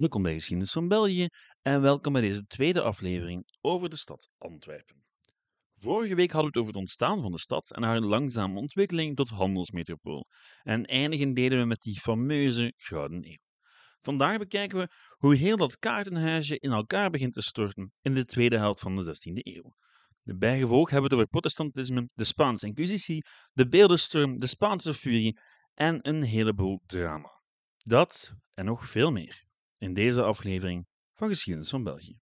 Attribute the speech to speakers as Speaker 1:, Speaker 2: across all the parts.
Speaker 1: Welkom bij Geschiedenis van België en welkom bij deze tweede aflevering over de stad Antwerpen. Vorige week hadden we het over het ontstaan van de stad en haar langzame ontwikkeling tot handelsmetropool. En eindigen deden we met die fameuze Gouden Eeuw. Vandaag bekijken we hoe heel dat kaartenhuisje in elkaar begint te storten in de tweede helft van de 16e eeuw. De bijgevolg hebben we het over protestantisme, de Spaanse Inquisitie, de beeldenstorm, de Spaanse furie en een heleboel drama. Dat en nog veel meer in deze aflevering van Geschiedenis van België.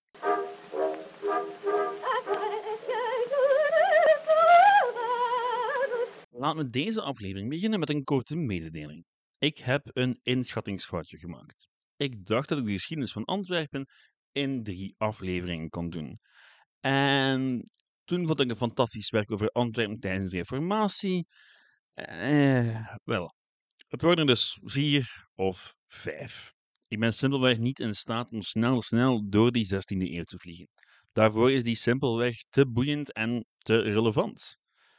Speaker 1: Laten we deze aflevering beginnen met een korte mededeling. Ik heb een inschattingsfoutje gemaakt. Ik dacht dat ik de geschiedenis van Antwerpen in drie afleveringen kon doen. En toen vond ik een fantastisch werk over Antwerpen tijdens de Reformatie. Eh, wel, het worden dus vier of vijf. Ik ben simpelweg niet in staat om snel, snel door die 16e eeuw te vliegen. Daarvoor is die simpelweg te boeiend en te relevant.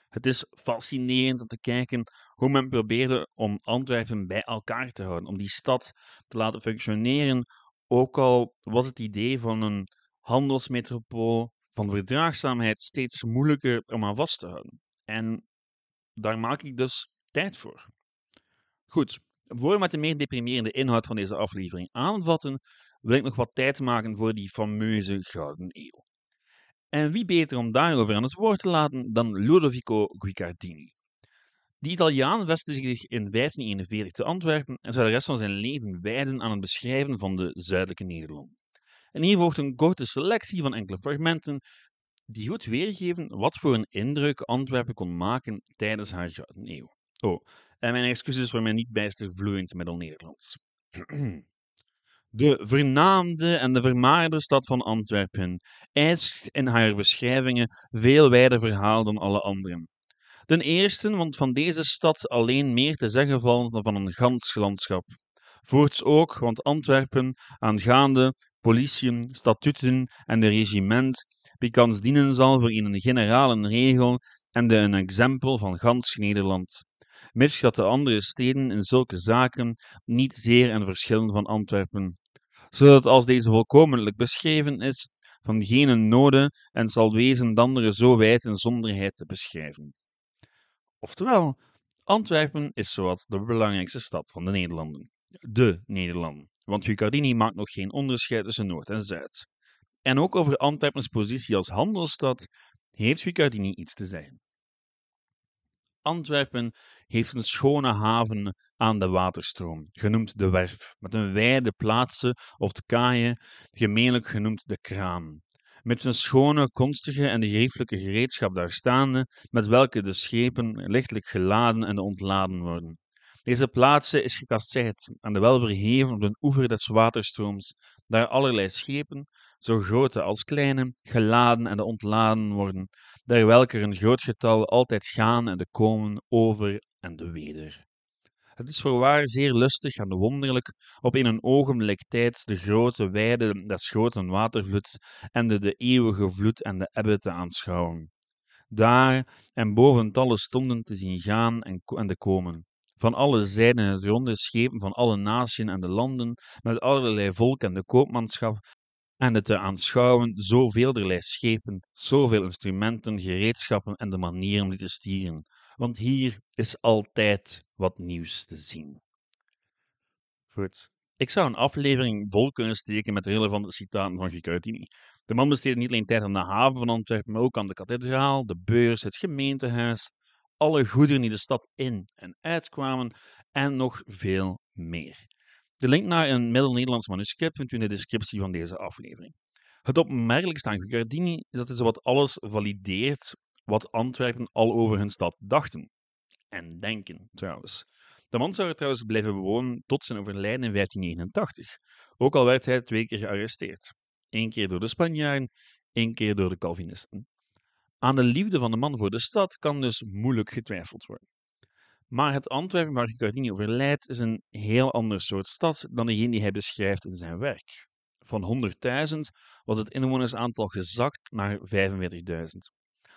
Speaker 1: Het is fascinerend om te kijken hoe men probeerde om Antwerpen bij elkaar te houden, om die stad te laten functioneren, ook al was het idee van een handelsmetropool, van verdraagzaamheid, steeds moeilijker om aan vast te houden. En daar maak ik dus tijd voor. Goed, voor we met de meer deprimerende inhoud van deze aflevering aanvatten, wil ik nog wat tijd maken voor die fameuze Gouden Eeuw. En wie beter om daarover aan het woord te laten dan Ludovico Guicciardini. Die Italiaan vestigde zich in 1541 te Antwerpen en zou de rest van zijn leven wijden aan het beschrijven van de zuidelijke Nederlanden. En hier volgt een korte selectie van enkele fragmenten die goed weergeven wat voor een indruk Antwerpen kon maken tijdens haar Gouden Eeuw. Oh, en mijn excuses voor mijn niet bijster vloeiend Middel-Nederlands. De vernaamde en de vermaarde stad van Antwerpen eist in haar beschrijvingen veel wijder verhaal dan alle anderen. Ten eerste, want van deze stad alleen meer te zeggen valt dan van een gans landschap. Voorts ook, want Antwerpen, aangaande politieën, statuten en de regiment, pikans dienen zal voor een generale regel en de een exempel van gans Nederland de andere steden in zulke zaken niet zeer en verschillen van Antwerpen, zodat als deze volkomenlijk beschreven is, van geen noden en zal wezen de andere zo wijd in zonderheid te beschrijven. Oftewel, Antwerpen is zowat de belangrijkste stad van de Nederlanden. De Nederlanden, want Guicardini maakt nog geen onderscheid tussen Noord en Zuid. En ook over Antwerpens positie als handelsstad heeft Guicardini iets te zeggen. Antwerpen heeft een schone haven aan de waterstroom, genoemd de Werf, met een wijde plaatsen of de kaaien, gemeenlijk genoemd de kraan. Met zijn schone, konstige en de geriefelijke gereedschap daar staande, met welke de schepen lichtelijk geladen en ontladen worden. Deze plaatsen is gekasseid aan de wel verheven op de oever des waterstrooms, daar allerlei schepen, zo grote als kleine, geladen en ontladen worden, der welke een groot getal altijd gaan en de komen over en de weder. Het is voorwaar zeer lustig en wonderlijk op in een ogenblik tijd de grote weide des groten watervloeds en de, eeuwige vloed en de ebbe te aanschouwen. Daar en boven alle stonden te zien gaan en, en de komen. Van alle zijden het ronde schepen van alle naties en de landen, met allerlei volk en de koopmanschap, en het te aanschouwen zoveelderlei schepen, zoveel instrumenten, gereedschappen en de manier om die te stieren. Want hier is altijd wat nieuws te zien. Goed. Ik zou een aflevering vol kunnen steken met relevante citaten van Guicciardini. De man besteedde niet alleen tijd aan de haven van Antwerpen, maar ook aan de kathedraal, de beurs, het gemeentehuis, alle goederen die de stad in en uitkwamen en nog veel meer. De link naar een Middel-Nederlands manuscript vindt u in de descriptie van deze aflevering. Het opmerkelijkste aan Guicciardini is dat hij zowat alles valideert wat Antwerpen al over hun stad dachten. En denken, trouwens. De man zou er trouwens blijven bewonen tot zijn overlijden in 1589, ook al werd hij twee keer gearresteerd. Eén keer door de Spanjaarden, één keer door de Calvinisten. Aan de liefde van de man voor de stad kan dus moeilijk getwijfeld worden. Maar het Antwerpen waar Guicciardini overlijdt is een heel ander soort stad dan degene die hij beschrijft in zijn werk. Van 100.000 was het inwonersaantal gezakt naar 45.000.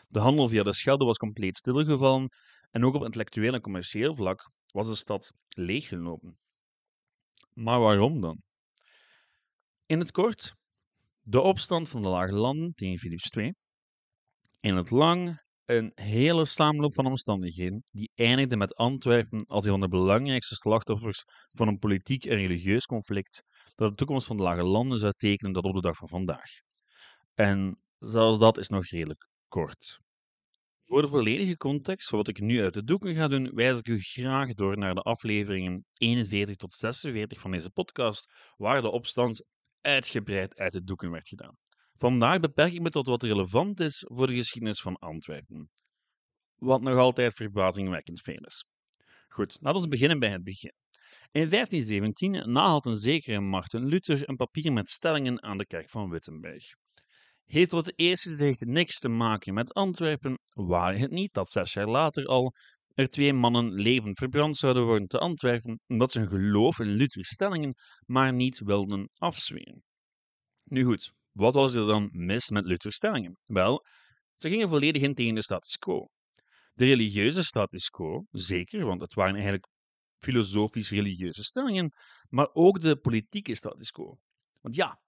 Speaker 1: De handel via de Schelde was compleet stilgevallen en ook op intellectueel en commercieel vlak was de stad leeggelopen. Maar waarom dan? In het kort, de opstand van de Lage Landen tegen Philips II. In het lang een hele samenloop van omstandigheden die eindigde met Antwerpen als een van de belangrijkste slachtoffers van een politiek en religieus conflict dat de toekomst van de Lage Landen zou tekenen tot op de dag van vandaag. En zelfs dat is nog redelijk kort. Voor de volledige context van wat ik nu uit de doeken ga doen, wijs ik u graag door naar de afleveringen 41 tot 46 van deze podcast, waar de opstand uitgebreid uit de doeken werd gedaan. Vandaag beperk ik me tot wat relevant is voor de geschiedenis van Antwerpen. Wat nog altijd verbazingwekkend veel is. Goed, laten we beginnen bij het begin. In 1517 nahalt een zekere Martin Luther een papier met stellingen aan de kerk van Wittenberg. Heeft wat het eerste gezegd niks te maken met Antwerpen, waar het niet dat zes jaar later al er twee mannen levend verbrand zouden worden te Antwerpen, omdat ze hun geloof in Luthers stellingen maar niet wilden afzweren. Nu goed, wat was er dan mis met Luthers stellingen? Wel, ze gingen volledig in tegen de status quo. De religieuze status quo, zeker, want het waren eigenlijk filosofisch-religieuze stellingen, maar ook de politieke status quo. Want ja,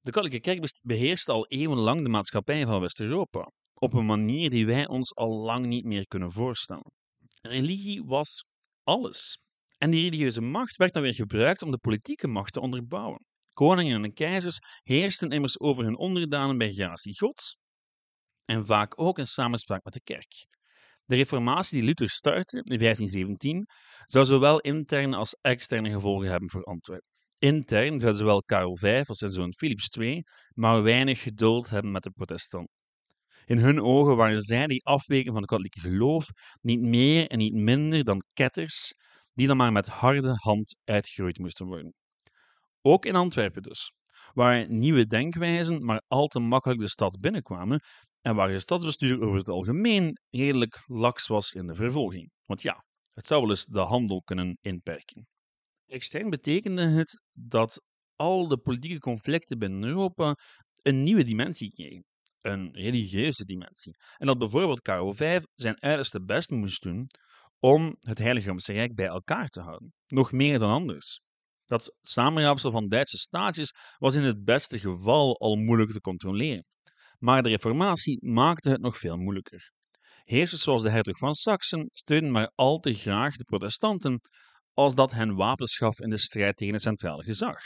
Speaker 1: de katholieke kerk beheerst al eeuwenlang de maatschappij van West-Europa, op een manier die wij ons al lang niet meer kunnen voorstellen. Religie was alles. En die religieuze macht werd dan weer gebruikt om de politieke macht te onderbouwen. Koningen en keizers heersten immers over hun onderdanen bij gratie gods en vaak ook in samenspraak met de kerk. De reformatie die Luther startte in 1517 zou zowel interne als externe gevolgen hebben voor Antwerpen. Intern zou zowel Karel V als zijn zoon Philips II maar weinig geduld hebben met de protestanten. In hun ogen waren zij die afweken van het katholieke geloof niet meer en niet minder dan ketters die dan maar met harde hand uitgeroeid moesten worden. Ook in Antwerpen dus, waar nieuwe denkwijzen maar al te makkelijk de stad binnenkwamen en waar het stadsbestuur over het algemeen redelijk laks was in de vervolging. Want ja, het zou wel eens de handel kunnen inperken. Extern betekende het dat al de politieke conflicten binnen Europa een nieuwe dimensie kregen, een religieuze dimensie. En dat bijvoorbeeld Karel V zijn uiterste best moest doen om het Heilige Romeinse Rijk bij elkaar te houden, nog meer dan anders. Dat samenraapsel van Duitse staatjes was in het beste geval al moeilijk te controleren. Maar de Reformatie maakte het nog veel moeilijker. Heersers zoals de hertog van Saxen steunden maar al te graag de protestanten, als dat hen wapens gaf in de strijd tegen het centrale gezag.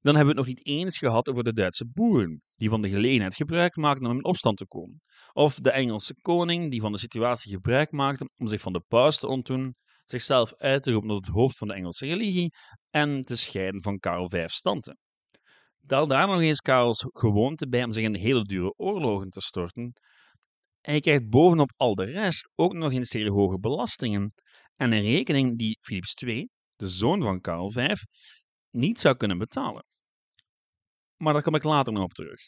Speaker 1: Dan hebben we het nog niet eens gehad over de Duitse boeren, die van de gelegenheid gebruik maakten om in opstand te komen. Of de Engelse koning, die van de situatie gebruik maakte om zich van de paus te ontdoen, zichzelf uit te roepen tot het hoofd van de Engelse religie en te scheiden van Karel V standen. Tel daar nog eens Karels gewoonte bij om zich in hele dure oorlogen te storten. En krijgt bovenop al de rest ook nog eens zeer hoge belastingen en een rekening die Philips II, de zoon van Karel V, niet zou kunnen betalen. Maar daar kom ik later nog op terug.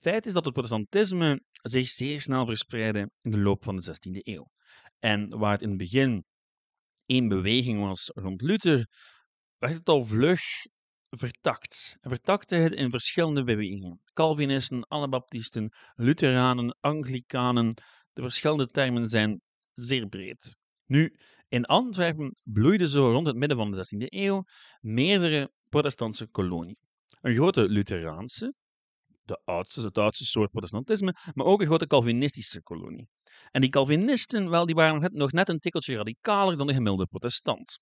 Speaker 1: Feit is dat het protestantisme zich zeer snel verspreidde in de loop van de 16e eeuw. En waar het in het begin één beweging was rond Luther, werd het al vlug vertakt. En vertakte het in verschillende bewegingen. Calvinisten, Anabaptisten, Lutheranen, Anglikanen. De verschillende termen zijn zeer breed. Nu, in Antwerpen bloeiden zo rond het midden van de 16e eeuw meerdere protestantse koloniën. Een grote Lutheraanse, de oudste, het oudste soort protestantisme, maar ook een grote Calvinistische kolonie. En die Calvinisten, wel, die waren nog net een tikkeltje radicaler dan de gemiddelde protestant.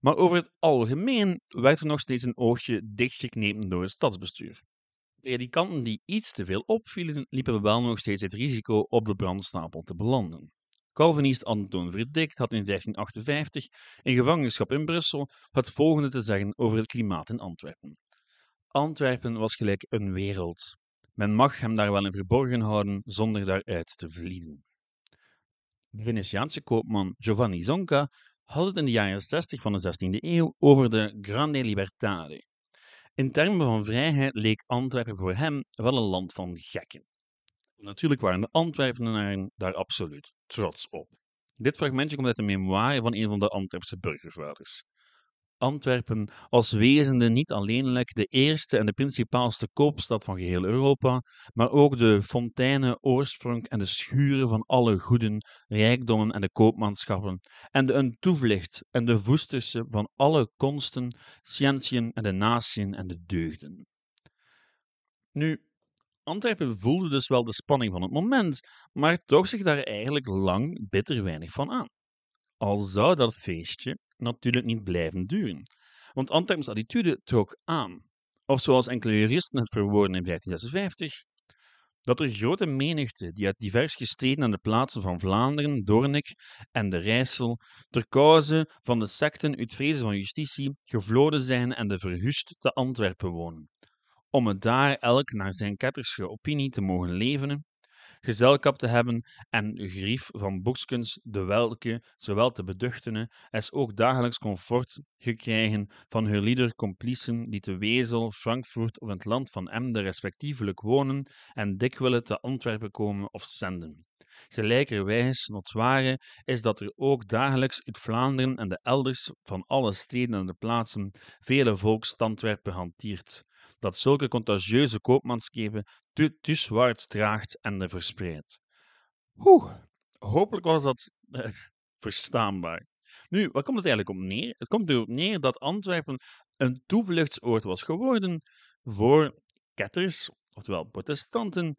Speaker 1: Maar over het algemeen werd er nog steeds een oogje dichtgeknepen door het stadsbestuur. Predikanten die iets te veel opvielen, liepen wel nog steeds het risico op de brandstapel te belanden. Calvinist Anton Verdict had in 1558 in gevangenschap in Brussel het volgende te zeggen over het klimaat in Antwerpen. Antwerpen was gelijk een wereld. Men mag hem daar wel in verborgen houden zonder daaruit te vlieden. De Venetiaanse koopman Giovanni Zonca had het in de jaren 60 van de 16e eeuw over de Grande Libertade. In termen van vrijheid leek Antwerpen voor hem wel een land van gekken. Natuurlijk waren de Antwerpenaren daar absoluut trots op. Dit fragmentje komt uit de memoire van een van de Antwerpse burgervaders. Antwerpen als wezende niet alleenlijk de eerste en de principaalste koopstad van geheel Europa, maar ook de fonteinen, oorsprong en de schuren van alle goeden, rijkdommen en de koopmanschappen, en de een toevlucht en de voesterse van alle konsten, scientieën en de natieën en de deugden. Nu, Antwerpen voelde dus wel de spanning van het moment, maar trok zich daar eigenlijk lang bitter weinig van aan. Al zou dat feestje natuurlijk niet blijven duren, want Antwerpens attitude trok aan. Of zoals enkele juristen het verwoorden in 1556, dat er grote menigte die uit divers gesteden aan de plaatsen van Vlaanderen, Doornik en de Rijssel, ter cause van de secten uit vrezen van justitie, gevloden zijn en de verhust te Antwerpen wonen, om het daar elk naar zijn kettersche opinie te mogen levenen gezelschap te hebben en grief van boekskens, de welke zowel te beduchtene als ook dagelijks comfort gekrijgen van hun lieder complicen die te Wezel, Frankfurt of in het land van Emden respectievelijk wonen en dikwijls te Antwerpen komen of zenden. Gelijkerwijs notoire is dat er ook dagelijks uit Vlaanderen en de elders van alle steden en de plaatsen vele volksstandwerpen hanteert, dat zulke contagieuze koopmanskepen tuswaarts draagt en verspreidt. Oeh, hopelijk was dat eh, verstaanbaar. Nu, wat komt het eigenlijk op neer? Het komt erop neer dat Antwerpen een toevluchtsoord was geworden voor ketters, oftewel protestanten,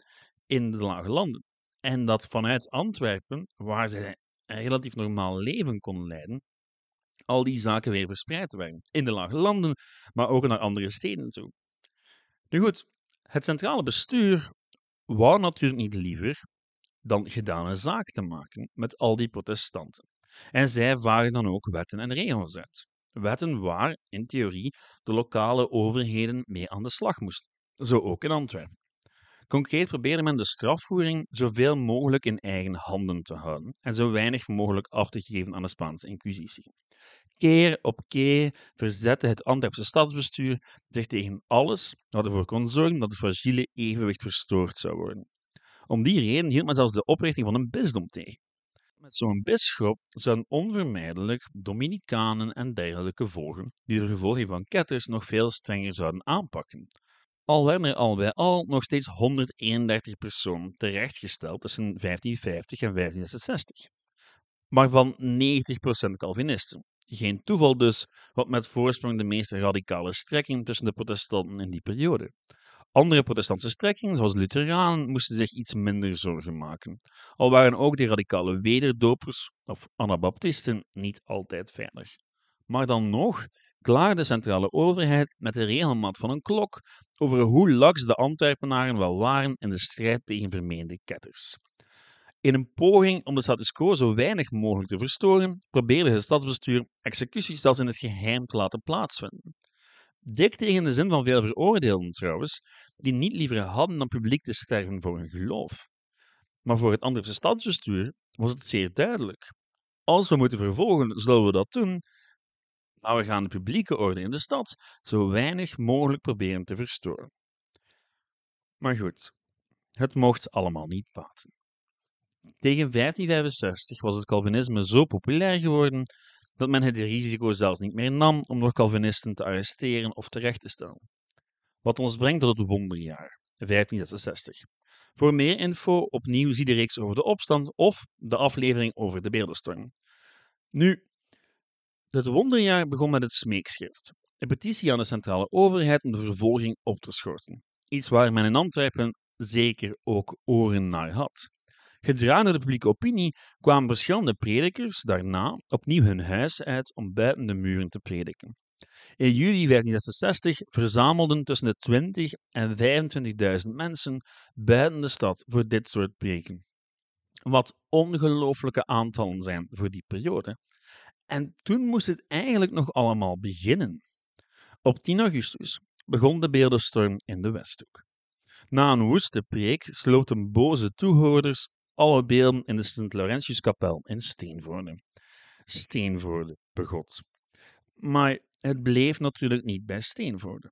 Speaker 1: in de lage landen. En dat vanuit Antwerpen, waar zij een relatief normaal leven konden leiden, al die zaken weer verspreid werden. In de lage landen, maar ook naar andere steden toe. Nu goed, het centrale bestuur wou natuurlijk niet liever dan gedane zaak te maken met al die protestanten. En zij vaarden dan ook wetten en regels uit. Wetten waar, in theorie, de lokale overheden mee aan de slag moesten. Zo ook in Antwerpen. Concreet probeerde men de strafvoering zoveel mogelijk in eigen handen te houden en zo weinig mogelijk af te geven aan de Spaanse Inquisitie. Keer op keer verzette het Antwerpse stadsbestuur zich tegen alles wat ervoor kon zorgen dat het fragiele evenwicht verstoord zou worden. Om die reden hield men zelfs de oprichting van een bisdom tegen. Met zo'n bisschop zouden onvermijdelijk Dominicanen en dergelijke volgen, die de gevolgen van ketters nog veel strenger zouden aanpakken. Al werden er al bij al nog steeds 131 personen terechtgesteld tussen 1550 en 1566, maar van 90% Calvinisten. Geen toeval dus wat met voorsprong de meest radicale strekking tussen de protestanten in die periode. Andere protestantse strekkingen, zoals Lutheranen, moesten zich iets minder zorgen maken, al waren ook de radicale wederdopers of anabaptisten niet altijd veilig. Maar dan nog klaarde de centrale overheid met de regelmaat van een klok over hoe laks de Antwerpenaren wel waren in de strijd tegen vermeende ketters. In een poging om de status quo zo weinig mogelijk te verstoren, probeerde het stadsbestuur executies zelfs in het geheim te laten plaatsvinden. Dik tegen de zin van veel veroordeelden trouwens, die niet liever hadden dan publiek te sterven voor hun geloof. Maar voor het Antwerpse stadsbestuur was het zeer duidelijk. Als we moeten vervolgen, zullen we dat doen, maar we gaan de publieke orde in de stad zo weinig mogelijk proberen te verstoren. Maar goed, het mocht allemaal niet baten. Tegen 1565 was het Calvinisme zo populair geworden dat men het risico zelfs niet meer nam om nog Calvinisten te arresteren of terecht te stellen. Wat ons brengt tot het wonderjaar, 1566. Voor meer info opnieuw zie de reeks over de opstand of de aflevering over de beeldenstorm. Nu, het wonderjaar begon met het smeekschrift, een petitie aan de centrale overheid om de vervolging op te schorten. Iets waar men in Antwerpen zeker ook oren naar had. Gedragen door de publieke opinie kwamen verschillende predikers daarna opnieuw hun huis uit om buiten de muren te prediken. In juli 1566 verzamelden tussen de 20 en 25.000 mensen buiten de stad voor dit soort preken. Wat ongelooflijke aantallen zijn voor die periode. En toen moest het eigenlijk nog allemaal beginnen. Op 10 augustus begon de beeldenstorm in de Westhoek. Na een woeste preek sloten boze toehoorders alle beelden in de Sint-Laurentiuskapel in Steenvoorde. Steenvoorde, begot. Maar het bleef natuurlijk niet bij Steenvoorde.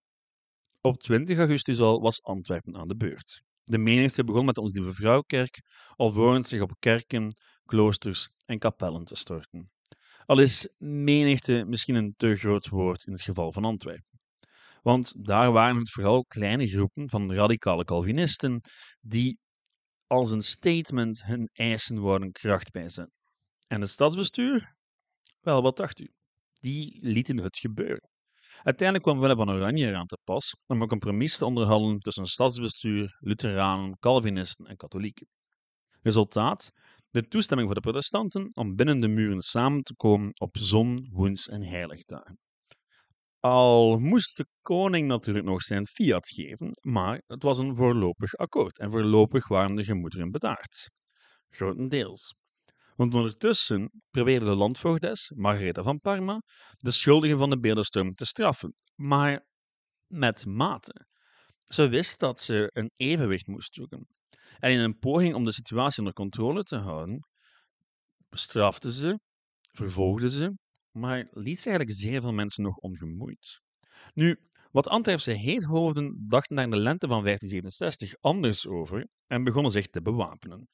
Speaker 1: Op 20 augustus al was Antwerpen aan de beurt. De menigte begon met ons Lieve Vrouwkerk, alvorens zich op kerken, kloosters en kapellen te storten. Al is menigte misschien een te groot woord in het geval van Antwerpen. Want daar waren het vooral kleine groepen van radicale Calvinisten die als een statement hun eisen worden kracht bijzetten. En het stadsbestuur? Wel, wat dacht u? Die lieten het gebeuren. Uiteindelijk kwam Willem van Oranje eraan te pas om een compromis te onderhandelen tussen stadsbestuur, Lutheranen, Calvinisten en katholieken. Resultaat: de toestemming voor de protestanten om binnen de muren samen te komen op zon, woens en heiligdagen. Al moest de koning natuurlijk nog zijn fiat geven, maar het was een voorlopig akkoord en voorlopig waren de gemoederen bedaard. Grotendeels. Want ondertussen probeerde de landvoogdes, Margaretha van Parma, de schuldigen van de beeldenstorm te straffen, maar met mate. Ze wist dat ze een evenwicht moest zoeken. En in een poging om de situatie onder controle te houden, bestrafte ze, vervolgde ze, maar liet ze eigenlijk zeer veel mensen nog ongemoeid. Nu, wat Antwerpse heethoofden dachten daar in de lente van 1567 anders over en begonnen zich te bewapenen.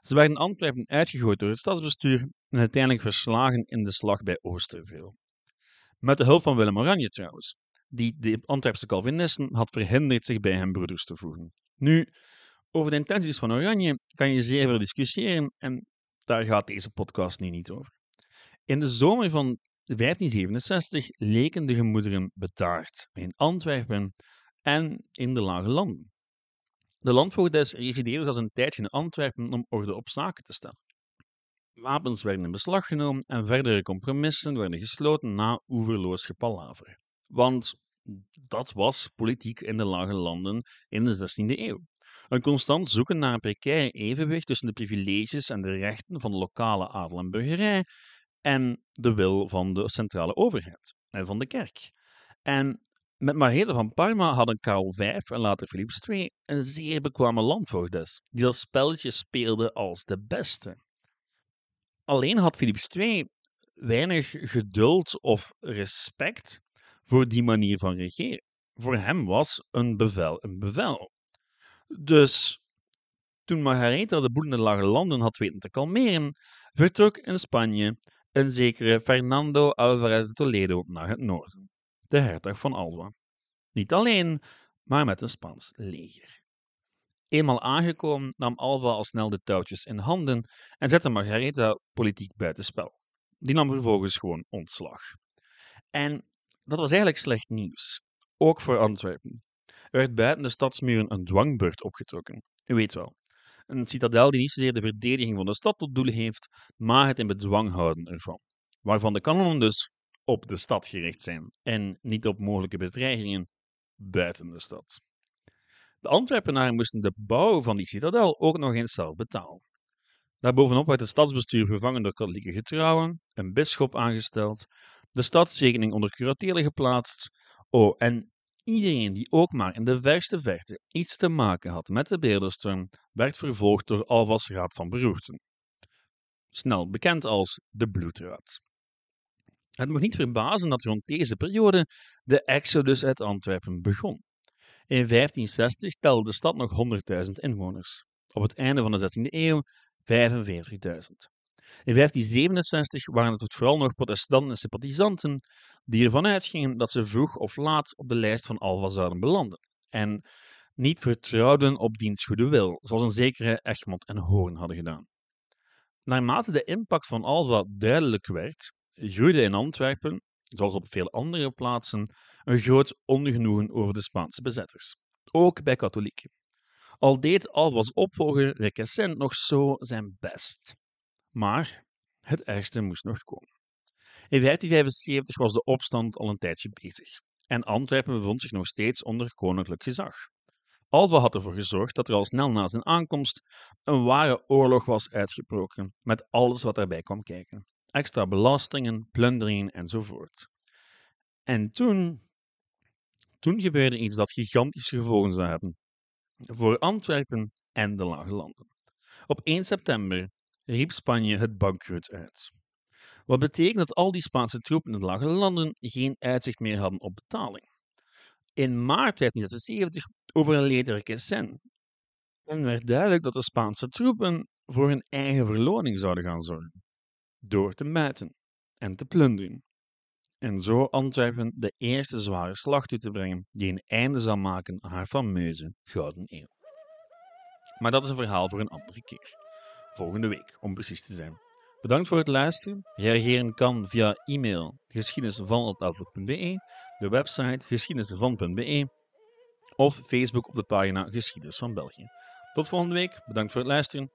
Speaker 1: Ze werden Antwerpen uitgegooid door het stadsbestuur en uiteindelijk verslagen in de slag bij Oosterveel. Met de hulp van Willem Oranje trouwens, die de Antwerpse Calvinisten had verhinderd zich bij hem broeders te voegen. Nu, over de intenties van Oranje kan je zeer veel discussiëren en daar gaat deze podcast nu niet over. In de zomer van 1567 leken de gemoederen betaard in Antwerpen en in de Lage Landen. De landvoogdes resideerden zelfs een tijdje in Antwerpen om orde op zaken te stellen. Wapens werden in beslag genomen en verdere compromissen werden gesloten na oeverloos gepalaver. Want dat was politiek in de lage landen in de 16e eeuw. Een constant zoeken naar een precair evenwicht tussen de privileges en de rechten van de lokale adel en burgerij en de wil van de centrale overheid en van de kerk. En met Margaretha van Parma hadden Karel V en later Philips II een zeer bekwame landvoogdes, die dat spelletje speelde als de beste. Alleen had Philips II weinig geduld of respect voor die manier van regeren. Voor hem was een bevel een bevel. Dus toen Margaretha de boel in de lage landen had weten te kalmeren, vertrok in Spanje een zekere Fernando Alvarez de Toledo naar het noorden, de hertog van Alva. Niet alleen, maar met een Spaans leger. Eenmaal aangekomen nam Alva al snel de touwtjes in handen en zette Margaretha politiek buitenspel. Die nam vervolgens gewoon ontslag. En dat was eigenlijk slecht nieuws, ook voor Antwerpen. Er werd buiten de stadsmuren een dwangbeurt opgetrokken. U weet wel, een citadel die niet zozeer de verdediging van de stad tot doel heeft, maar het in bedwang houden ervan. Waarvan de kanonnen dus op de stad gericht zijn en niet op mogelijke bedreigingen buiten de stad. De Antwerpenaren moesten de bouw van die citadel ook nog eens zelf betalen. Daarbovenop werd het stadsbestuur vervangen door katholieke getrouwen, een bisschop aangesteld, de stadsrekening onder curatelen geplaatst. Oh, en iedereen die ook maar in de verste verte iets te maken had met de beeldenstorm, werd vervolgd door Alvas Raad van Beroerten. Snel bekend als de Bloedraad. Het mag niet verbazen dat rond deze periode de exodus uit Antwerpen begon. In 1560 telde de stad nog 100.000 inwoners. Op het einde van de 16e eeuw 45.000. In 1567 waren het vooral nog protestanten en sympathisanten die ervan uitgingen dat ze vroeg of laat op de lijst van Alva zouden belanden en niet vertrouwden op diens goede wil, zoals een zekere Egmond en Hoorn hadden gedaan. Naarmate de impact van Alva duidelijk werd, groeide in Antwerpen, zoals op veel andere plaatsen, een groot ongenoegen over de Spaanse bezetters, ook bij katholieken. Al deed Alva's opvolger Requesens nog zo zijn best. Maar het ergste moest nog komen. In 1575 was de opstand al een tijdje bezig en Antwerpen bevond zich nog steeds onder koninklijk gezag. Alva had ervoor gezorgd dat er al snel na zijn aankomst een ware oorlog was uitgebroken, met alles wat daarbij kwam kijken: extra belastingen, plunderingen enzovoort. En toen, toen gebeurde iets dat gigantische gevolgen zou hebben voor Antwerpen en de Lage Landen. Op 1 september riep Spanje het bankroet uit. Wat betekent dat al die Spaanse troepen in de lage landen geen uitzicht meer hadden op betaling. In maart 1576 overleed Requesens en werd duidelijk dat de Spaanse troepen voor hun eigen verloning zouden gaan zorgen, door te muiten. en te plunderen. En zo Antwerpen de eerste zware slag toe te brengen die een einde zal maken aan haar fameuze Gouden Eeuw. Maar dat is een verhaal voor een andere keer. Volgende week, om precies te zijn. Bedankt voor het luisteren. Reageren kan via e-mail geschiedenisvan.outlook.be, de website geschiedenisvan.be of Facebook op de pagina Geschiedenis van België. Tot volgende week. Bedankt voor het luisteren.